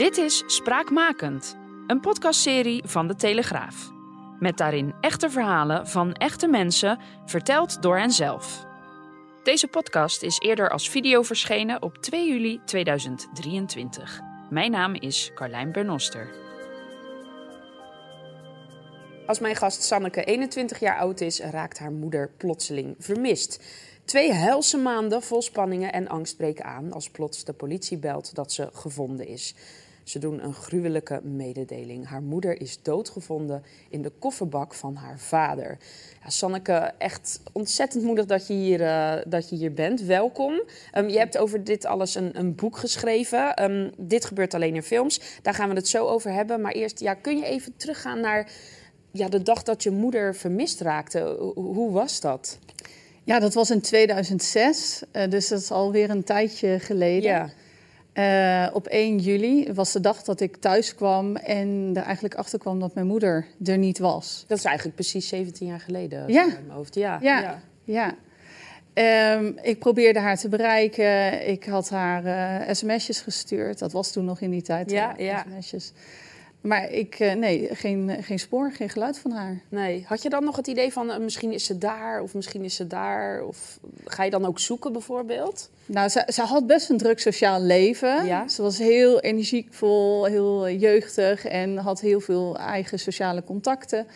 Dit is Spraakmakend, een podcastserie van de Telegraaf. Met daarin echte verhalen van echte mensen, verteld door henzelf. Deze podcast is eerder als video verschenen op 2 juli 2023. Mijn naam is Carlijn Bernoster. Als mijn gast Sanneke 21 jaar oud is, raakt haar moeder plotseling vermist. Twee helse maanden vol spanningen en angst breken aan als plots de politie belt dat ze gevonden is. Ze doen een gruwelijke mededeling. Haar moeder is doodgevonden in de kofferbak van haar vader. Ja, Sanneke, echt ontzettend moedig dat je hier, uh, dat je hier bent. Welkom. Um, je hebt over dit alles een, een boek geschreven. Um, dit gebeurt alleen in films. Daar gaan we het zo over hebben. Maar eerst, ja, kun je even teruggaan naar ja, de dag dat je moeder vermist raakte? Hoe was dat? Ja, dat was in 2006, uh, dus dat is alweer een tijdje geleden. Ja. Uh, op 1 juli was de dag dat ik thuis kwam en er eigenlijk achter kwam dat mijn moeder er niet was. Dat is eigenlijk precies 17 jaar geleden. Ja. In mijn hoofd. Ja. Ja. ja. ja. Um, ik probeerde haar te bereiken. Ik had haar uh, sms'jes gestuurd. Dat was toen nog in die tijd. Ja, ja. sms'jes. Maar ik, uh, nee, geen, geen spoor, geen geluid van haar. Nee. Had je dan nog het idee van uh, misschien is ze daar of misschien is ze daar? Of ga je dan ook zoeken bijvoorbeeld? Nou, ze, ze had best een druk sociaal leven. Ja? Ze was heel energiekvol, heel jeugdig en had heel veel eigen sociale contacten.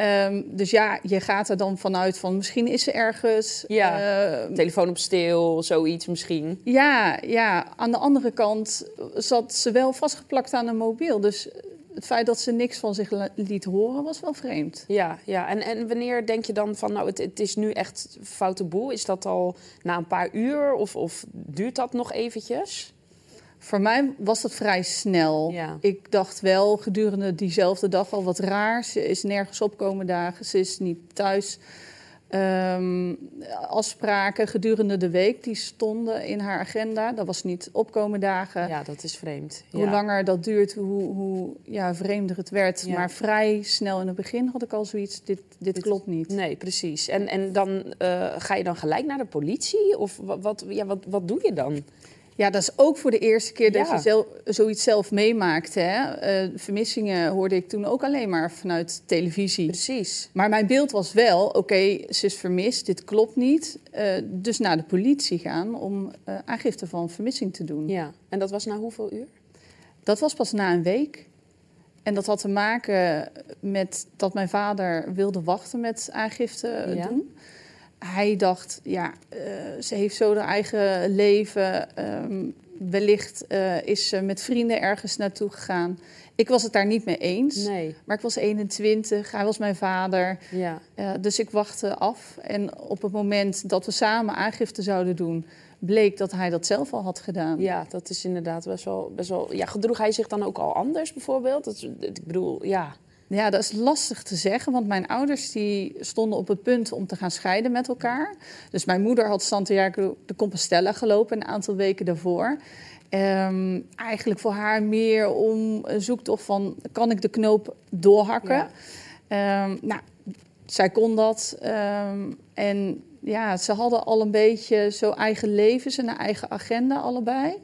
Um, dus ja, je gaat er dan vanuit van misschien is ze ergens. Ja, uh, telefoon op stil, zoiets misschien. Ja, ja, aan de andere kant zat ze wel vastgeplakt aan een mobiel. Dus het feit dat ze niks van zich liet horen was wel vreemd. Ja, ja. En, en wanneer denk je dan van nou het, het is nu echt foute boel? Is dat al na een paar uur of, of duurt dat nog eventjes? Voor mij was dat vrij snel. Ja. Ik dacht wel gedurende diezelfde dag al wat raar. Ze is nergens opkomen dagen, ze is niet thuis. Um, afspraken gedurende de week die stonden in haar agenda. Dat was niet opkomen dagen. Ja, dat is vreemd. Hoe ja. langer dat duurt, hoe, hoe ja, vreemder het werd. Ja. Maar vrij snel in het begin had ik al zoiets, dit, dit, dit klopt niet. Nee, precies. En, en dan uh, ga je dan gelijk naar de politie? Of wat, wat, ja, wat, wat doe je dan? Ja, dat is ook voor de eerste keer dat ja. je zelf, zoiets zelf meemaakt. Hè? Uh, vermissingen hoorde ik toen ook alleen maar vanuit televisie. Precies. Maar mijn beeld was wel, oké, okay, ze is vermist, dit klopt niet. Uh, dus naar de politie gaan om uh, aangifte van vermissing te doen. Ja, en dat was na hoeveel uur? Dat was pas na een week. En dat had te maken met dat mijn vader wilde wachten met aangifte ja. doen hij dacht, ja, uh, ze heeft zo haar eigen leven. Um, wellicht uh, is ze met vrienden ergens naartoe gegaan. Ik was het daar niet mee eens. Nee. Maar ik was 21, hij was mijn vader. Ja. Uh, dus ik wachtte af. En op het moment dat we samen aangifte zouden doen, bleek dat hij dat zelf al had gedaan. Ja, dat is inderdaad best wel. Best wel ja, gedroeg hij zich dan ook al anders bijvoorbeeld? Dat, ik bedoel, ja. Ja, dat is lastig te zeggen, want mijn ouders die stonden op het punt om te gaan scheiden met elkaar. Dus mijn moeder had Santiago de Compostela gelopen een aantal weken daarvoor. Um, eigenlijk voor haar meer om een zoektocht van, kan ik de knoop doorhakken? Ja. Um, nou, zij kon dat. Um, en ja, ze hadden al een beetje zo eigen levens en een eigen agenda allebei.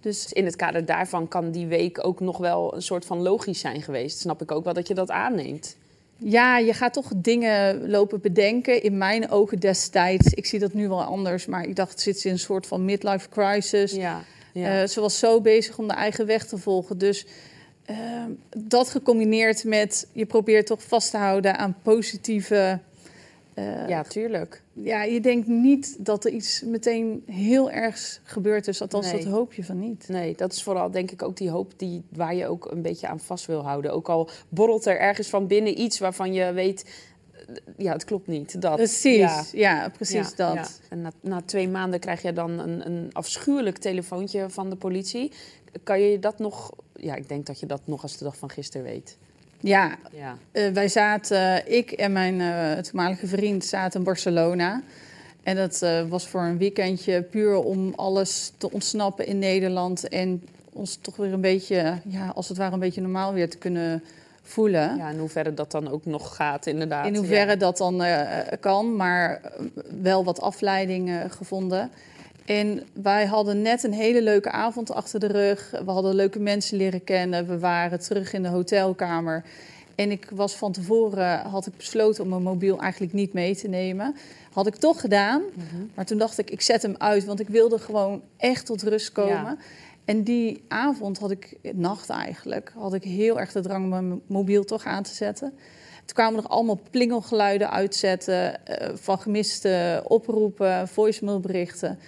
Dus in het kader daarvan kan die week ook nog wel een soort van logisch zijn geweest. Snap ik ook wel dat je dat aanneemt. Ja, je gaat toch dingen lopen bedenken. In mijn ogen destijds, ik zie dat nu wel anders, maar ik dacht, zit ze in een soort van midlife crisis. Ja, ja. Uh, ze was zo bezig om de eigen weg te volgen. Dus uh, dat gecombineerd met je probeert toch vast te houden aan positieve. Uh, ja, tuurlijk. Ja, je denkt niet dat er iets meteen heel ergs gebeurd is. Althans, Nee. dat hoop je van niet. Nee, dat is vooral denk ik ook die hoop die, waar je ook een beetje aan vast wil houden. Ook al borrelt er ergens van binnen iets waarvan je weet, eh, ja, het klopt niet. Dat, Precies, ja. ja, precies Ja, dat. ja. En na, na twee maanden krijg je dan een, een afschuwelijk telefoontje van de politie. Kan je dat nog... Ja, ik denk dat je dat nog als de dag van gisteren weet. Ja, Ja, eh, wij zaten, ik en mijn eh, toenmalige vriend zaten in Barcelona. En dat eh, was voor een weekendje puur om alles te ontsnappen in Nederland. En ons toch weer een beetje, ja, als het ware een beetje normaal weer te kunnen voelen. ja, in hoeverre dat dan ook nog gaat inderdaad. In hoeverre Ja. dat dan kan, maar wel wat afleiding gevonden. En wij hadden net een hele leuke avond achter de rug. We hadden leuke mensen leren kennen. We waren terug in de hotelkamer. En ik was van tevoren, had ik besloten om mijn mobiel eigenlijk niet mee te nemen. Had ik toch gedaan. Maar toen dacht ik, ik zet hem uit, want ik wilde gewoon echt tot rust komen. Ja. En die avond had ik, nacht eigenlijk, had ik heel erg de drang om mijn mobiel toch aan te zetten. Toen kwamen er allemaal plingelgeluiden uitzetten eh, van gemiste oproepen, voicemailberichten.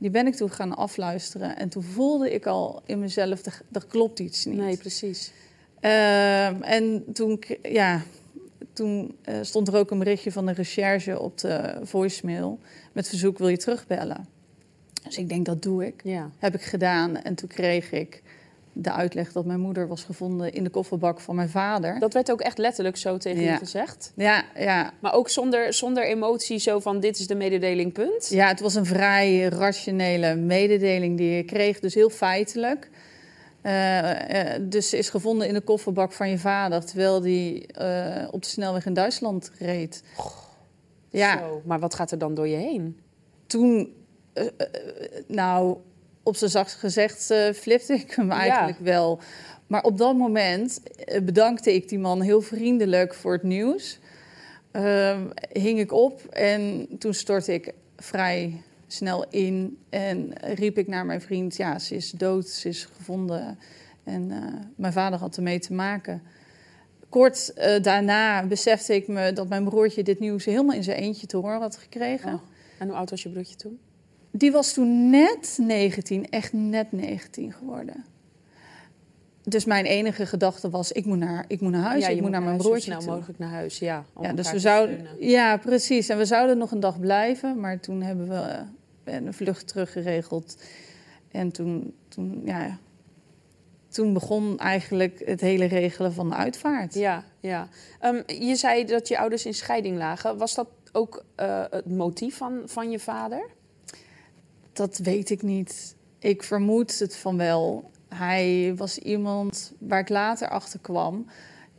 Die ben ik toen gaan afluisteren. En toen voelde ik al in mezelf, er, er klopt iets niet. Nee, precies. Ehm, en toen, ja, toen eh, stond er ook een berichtje van de recherche op de voicemail met verzoek wil je terugbellen. Dus ik denk dat doe ik. Ja. Heb ik gedaan en toen kreeg ik de uitleg dat mijn moeder was gevonden in de kofferbak van mijn vader. Dat werd ook echt letterlijk zo tegen Ja. je gezegd. Ja, ja, Maar ook zonder, zonder emotie, zo van dit is de mededeling, punt. ja, het was een vrij rationele mededeling die ik kreeg, dus heel feitelijk. Eh, eh, dus ze is gevonden in de kofferbak van je vader, terwijl die eh, op de snelweg in Duitsland reed. Ja, Zo. Maar wat gaat er dan door je heen? toen, nou, op zijn zachtst gezegd, eh flipte ik hem eigenlijk wel. Maar op dat moment eh, bedankte ik die man heel vriendelijk voor het nieuws. Ehm, hing ik op en toen stortte ik vrij snel in en riep ik naar mijn vriend: Ja, ze is dood, ze is gevonden. En eh, mijn vader had ermee te maken. Kort daarna besefte ik me dat mijn broertje dit nieuws helemaal in zijn eentje te horen had gekregen. Oh. En hoe oud was je broertje toen? Die was toen net 19, echt net 19 geworden. Dus mijn enige gedachte was: ik moet naar, ik moet naar huis, je ik moet naar mijn broertje Zo snel toe. mogelijk naar huis, ja. Ja, dus we zouden, steunen. ja, precies. En we zouden nog een dag blijven, maar toen hebben we eh, een vlucht teruggeregeld. En toen, toen, ja, toen begon eigenlijk het hele regelen van de uitvaart. Ja, ja. Ehm, je zei dat je ouders in scheiding lagen. Was dat ook eh, het motief van, van je vader? Dat weet ik niet. Ik vermoed het van wel. Hij was iemand waar ik later achter kwam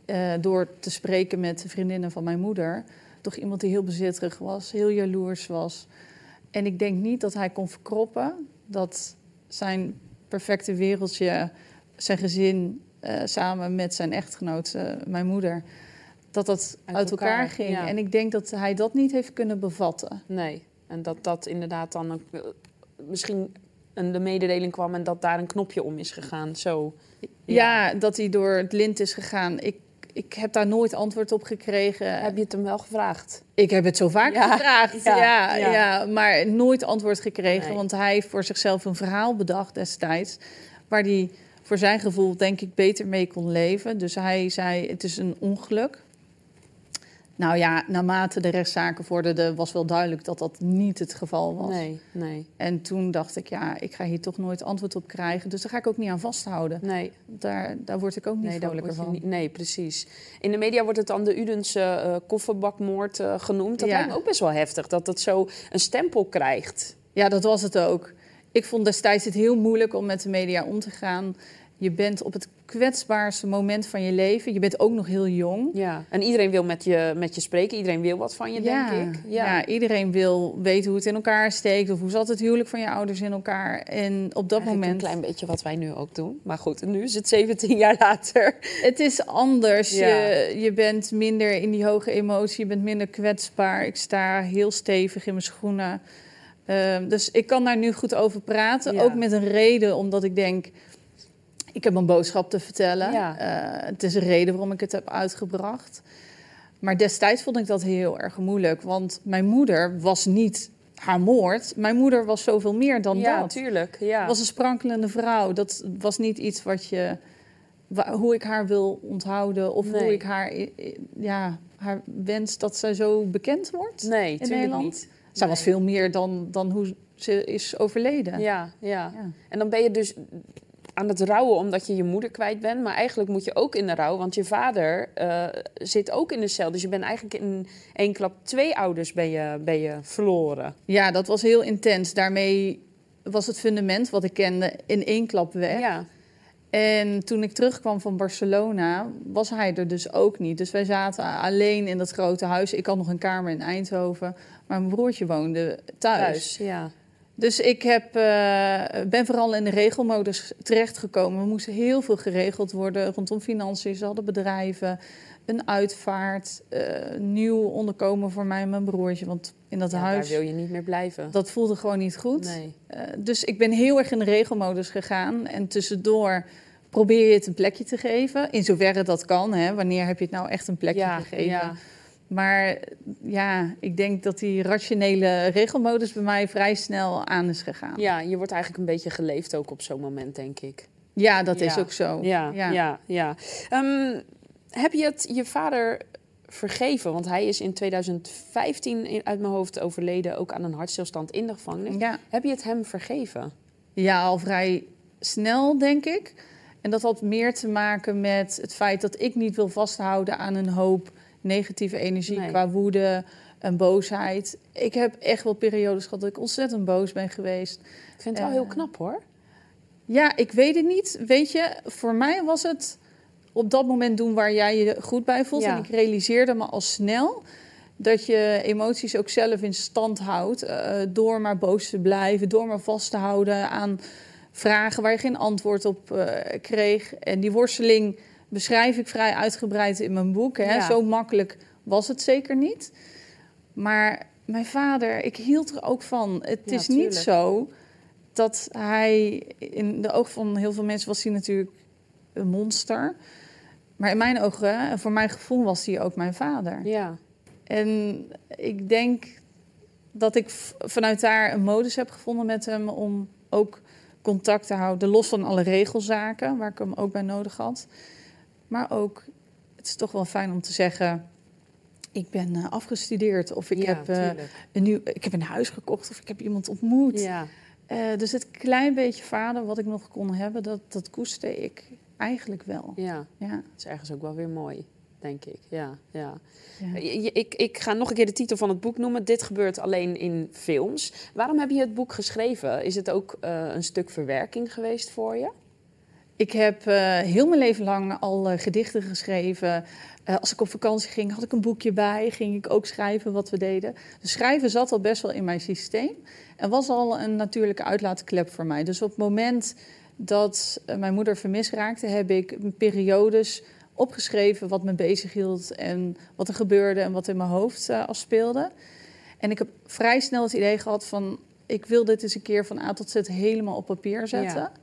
eh, door te spreken met de vriendinnen van mijn moeder. Toch iemand die heel bezitterig was, heel jaloers was. En ik denk niet dat hij kon verkroppen dat zijn perfecte wereldje, zijn gezin eh, samen met zijn echtgenoot, eh, mijn moeder, dat dat Uit uit, elkaar, elkaar, ging. ja. En ik denk dat hij dat niet heeft kunnen bevatten. Nee. En dat dat inderdaad dan ook, misschien een, de mededeling kwam en dat daar een knopje om is gegaan. Zo. Ja, dat hij door het lint is gegaan. Ik, ik heb daar nooit antwoord op gekregen. Heb je het hem wel gevraagd? Ik heb het zo vaak Ja, gevraagd, ja, ja, ja. ja. maar nooit antwoord gekregen. Nee. Want hij heeft voor zichzelf een verhaal bedacht destijds... waar hij voor zijn gevoel denk ik beter mee kon leven. Dus hij zei, het is een ongeluk. Nou ja, naarmate de rechtszaken vorderden... was wel duidelijk dat dat niet het geval was. Nee, nee, En toen dacht ik, ja, ik ga hier toch nooit antwoord op krijgen. Dus daar ga ik ook niet aan vasthouden. nee. Daar, daar word ik ook niet Nee, vrolijker van. niet- nee, precies. In de media wordt het dan de Udense eh, kofferbakmoord eh, genoemd. Dat Ja. lijkt me ook best wel heftig, dat het zo een stempel krijgt. Ja, dat was het ook. Ik vond destijds het heel moeilijk om met de media om te gaan. Je bent op het kwetsbaarste moment van je leven. Je bent ook nog heel jong. Ja. En iedereen wil met je, met je spreken, iedereen wil wat van je, denk ik. Ja. iedereen wil weten hoe het in elkaar steekt. Of hoe zat het huwelijk van je ouders in elkaar. En op dat Eigenlijk moment... een klein beetje wat wij nu ook doen. Maar goed, nu is het 17 jaar later. Het is anders. Ja. Je, je bent minder in die hoge emotie. Je bent minder kwetsbaar. Ik sta heel stevig in mijn schoenen. Ehm, dus ik kan daar nu goed over praten. Ook met een reden, omdat ik denk... Ik heb een boodschap te vertellen. Ja. Eh, het is een reden waarom ik het heb uitgebracht. Maar destijds vond ik dat heel erg moeilijk. Want mijn moeder was niet haar moord. Mijn moeder was zoveel meer dan ja, dat. tuurlijk. Ja. was een sprankelende vrouw. Dat was niet iets wat je. hoe ik haar wil onthouden. Of Nee. hoe ik haar. Ja, haar wens dat zij zo bekend wordt. nee, tuurlijk Nederland? niet. Zij Nee. was veel meer dan, dan hoe ze is overleden. Ja, ja. Ja. En dan ben je dus aan het rouwen omdat je je moeder kwijt bent. Maar eigenlijk moet je ook in de rouw, want je vader eh, zit ook in de cel. Dus je bent eigenlijk in één klap twee ouders ben je, ben je verloren. Ja, dat was heel intens. Daarmee was het fundament wat ik kende in één klap weg. Ja, En toen ik terugkwam van Barcelona, was hij er dus ook niet. Dus wij zaten alleen in dat grote huis. Ik had nog een kamer in Eindhoven, maar mijn broertje woonde thuis. thuis. Ja. Dus ik heb, uh, ben vooral in de regelmodus terechtgekomen. Er moest heel veel geregeld worden rondom financiën. Ze hadden bedrijven, een uitvaart, uh, nieuw onderkomen voor mij en mijn broertje. Want in dat Ja, huis, Daar wil je niet meer blijven. dat voelde gewoon niet goed. Nee. Uh, dus ik ben heel erg in de regelmodus gegaan. En tussendoor probeer je het een plekje te geven. In zoverre dat kan. Hè. Wanneer heb je het nou echt een plekje Ja, gegeven? ja. Maar ja, ik denk dat die rationele regelmodus bij mij vrij snel aan is gegaan. Ja, ja, je wordt eigenlijk een beetje geleefd ook op zo'n moment, denk ik. dat is Ja. ook zo. Ja, ja, ja. Ehm, heb je het je vader vergeven? Want hij is in 2015 in- uit mijn hoofd overleden, ook aan een hartstilstand in de gevangenis. Ja. Heb je het hem vergeven? Ja, al vrij snel, denk ik. En dat had meer te maken met het feit dat ik niet wil vasthouden aan een hoop negatieve energie Nee. qua woede en boosheid. Ik heb echt wel periodes gehad dat ik ontzettend boos ben geweest. Ik vind het wel Eh, heel knap hoor. Ja, ik weet het niet. Weet je, voor mij was het op dat moment doen waar jij je goed bij voelt. Ja. En ik realiseerde me al snel dat je emoties ook zelf in stand houdt. eh, door maar boos te blijven, door maar vast te houden aan vragen waar je geen antwoord op eh, kreeg. En die worsteling beschrijf ik vrij uitgebreid in mijn boek. Hè. Ja. Zo makkelijk was het zeker niet. Maar mijn vader, ik hield er ook van. Het Ja, is niet zo dat hij, in de ogen van heel veel mensen was hij natuurlijk een monster. Maar in mijn ogen, en voor mijn gevoel, was hij ook mijn vader. Ja, En ik denk dat ik vanuit daar een modus heb gevonden met hem om ook contact te houden, los van alle regelzaken waar ik hem ook bij nodig had. Maar ook, het is toch wel fijn om te zeggen, ik ben eh, afgestudeerd of ik, ja, heb, eh, een nieuw, ik heb een huis gekocht of ik heb iemand ontmoet. Ja, Eh, dus het klein beetje vader wat ik nog kon hebben, dat, dat koesterde ik eigenlijk wel. ja, Ja, dat is ergens ook wel weer mooi, denk ik. Ja, ja. Ik, ik ga nog een keer de titel van het boek noemen. Dit gebeurt alleen in films. Waarom heb je het boek geschreven? Is het ook een stuk verwerking geweest voor je? Ik heb eh, heel mijn leven lang al eh, gedichten geschreven. Eh, als ik op vakantie ging, had ik een boekje bij. Ging ik ook schrijven wat we deden. Dus schrijven zat al best wel in mijn systeem. En was al een natuurlijke uitlaatklep voor mij. Dus op het moment dat mijn moeder vermist raakte... heb ik periodes opgeschreven wat me bezighield... en wat er gebeurde en wat in mijn hoofd afspeelde. En ik heb vrij snel het idee gehad van... ik wil dit eens een keer van A tot Z helemaal op papier zetten...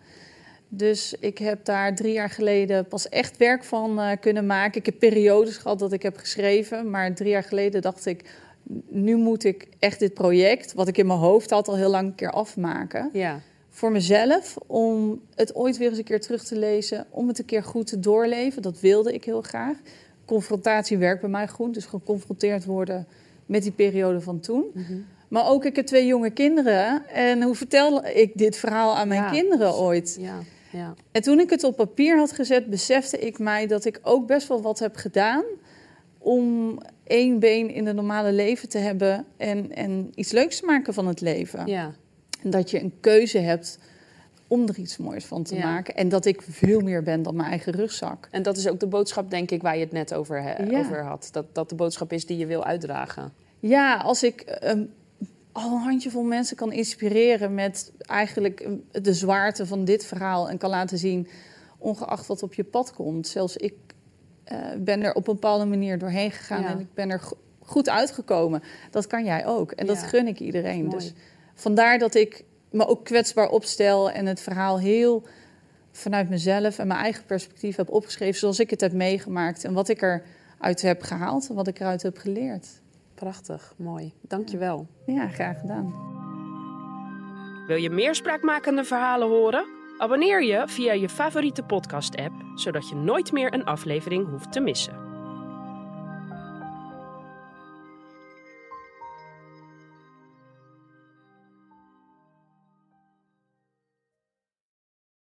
Dus ik heb daar drie jaar geleden pas echt werk van eh, kunnen maken. Ik heb periodes gehad dat ik heb geschreven. Maar drie jaar geleden dacht ik, nu moet ik echt dit project... wat ik in mijn hoofd had al heel lang een keer afmaken. Ja, Voor mezelf, om het ooit weer eens een keer terug te lezen. Om het een keer goed te doorleven. Dat wilde ik heel graag. Confrontatie werkt bij mij goed. Dus geconfronteerd worden met die periode van toen. Mhm. Maar ook, ik heb twee jonge kinderen. En hoe vertel ik dit verhaal aan mijn Ja. kinderen ooit? ja, ja. En toen ik het op papier had gezet, besefte ik mij dat ik ook best wel wat heb gedaan om één been in het normale leven te hebben en, en iets leuks te maken van het leven. ja. En dat je een keuze hebt om er iets moois van te Ja. maken. En dat ik veel meer ben dan mijn eigen rugzak. En dat is ook de boodschap, denk ik, waar je het net over, he- Ja. over had. Dat dat de boodschap is die je wil uitdragen. Ja, als ik ehm, al een handjevol mensen kan inspireren met eigenlijk de zwaarte van dit verhaal en kan laten zien, ongeacht wat op je pad komt. Zelfs ik eh, ben er op een bepaalde manier doorheen gegaan Ja. en ik ben er go- goed uitgekomen. Dat kan jij ook en dat gun ik iedereen. Dus vandaar dat ik me ook kwetsbaar opstel en het verhaal heel vanuit mezelf en mijn eigen perspectief heb opgeschreven zoals ik het heb meegemaakt en wat ik eruit heb gehaald en wat ik eruit heb geleerd. Prachtig, mooi. Dank je wel. Ja, graag gedaan. Wil je meer spraakmakende verhalen horen? Abonneer je via je favoriete podcast-app, zodat je nooit meer een aflevering hoeft te missen.